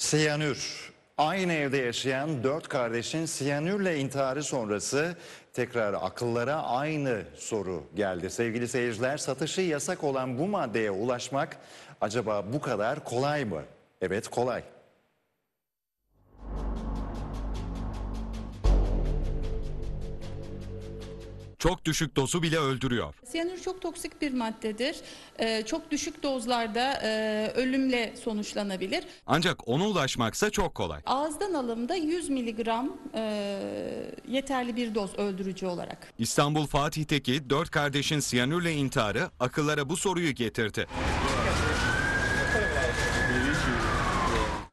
Siyanür. Aynı evde yaşayan dört kardeşin siyanürle intiharı sonrası tekrar akıllara aynı soru geldi. Sevgili seyirciler satışı yasak olan bu maddeye ulaşmak acaba bu kadar kolay mı? Evet kolay. Çok düşük dozu bile öldürüyor. Siyanür çok toksik bir maddedir. Ee, çok düşük dozlarda e, ölümle sonuçlanabilir. Ancak ona ulaşmaksa çok kolay. Ağızdan alımda 100 miligram e, yeterli bir doz öldürücü olarak. İstanbul Fatih'teki dört kardeşin siyanürle intiharı akıllara bu soruyu getirdi.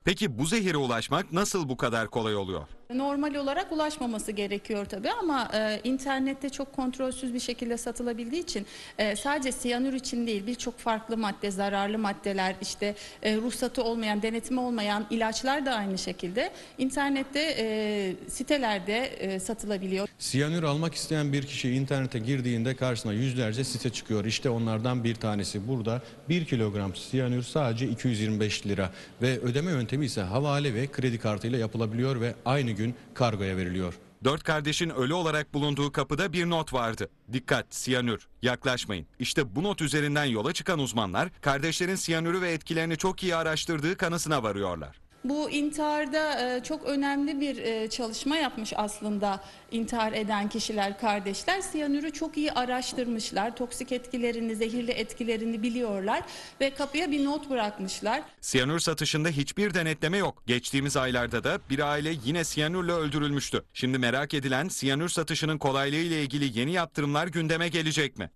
Peki bu zehire ulaşmak nasıl bu kadar kolay oluyor? Normal olarak ulaşmaması gerekiyor tabii ama e, internette çok kontrolsüz bir şekilde satılabildiği için e, sadece siyanür için değil birçok farklı madde, zararlı maddeler, işte e, ruhsatı olmayan, denetimi olmayan ilaçlar da aynı şekilde internette e, sitelerde e, satılabiliyor. Siyanür almak isteyen bir kişi internete girdiğinde karşısına yüzlerce site çıkıyor. İşte onlardan bir tanesi burada 1 kilogram siyanür sadece 225 lira ve ödeme yöntemi ise havale ve kredi kartıyla yapılabiliyor ve aynı gün kargoya veriliyor. Dört kardeşin ölü olarak bulunduğu kapıda bir not vardı. Dikkat, siyanür, yaklaşmayın. İşte bu not üzerinden yola çıkan uzmanlar kardeşlerin siyanürü ve etkilerini çok iyi araştırdığı kanısına varıyorlar. Bu intiharda e, çok önemli bir e, çalışma yapmış aslında intihar eden kişiler, kardeşler. Siyanürü çok iyi araştırmışlar. Toksik etkilerini, zehirli etkilerini biliyorlar ve kapıya bir not bırakmışlar. Siyanür satışında hiçbir denetleme yok. Geçtiğimiz aylarda da bir aile yine siyanürle öldürülmüştü. Şimdi merak edilen siyanür satışının kolaylığı ile ilgili yeni yaptırımlar gündeme gelecek mi?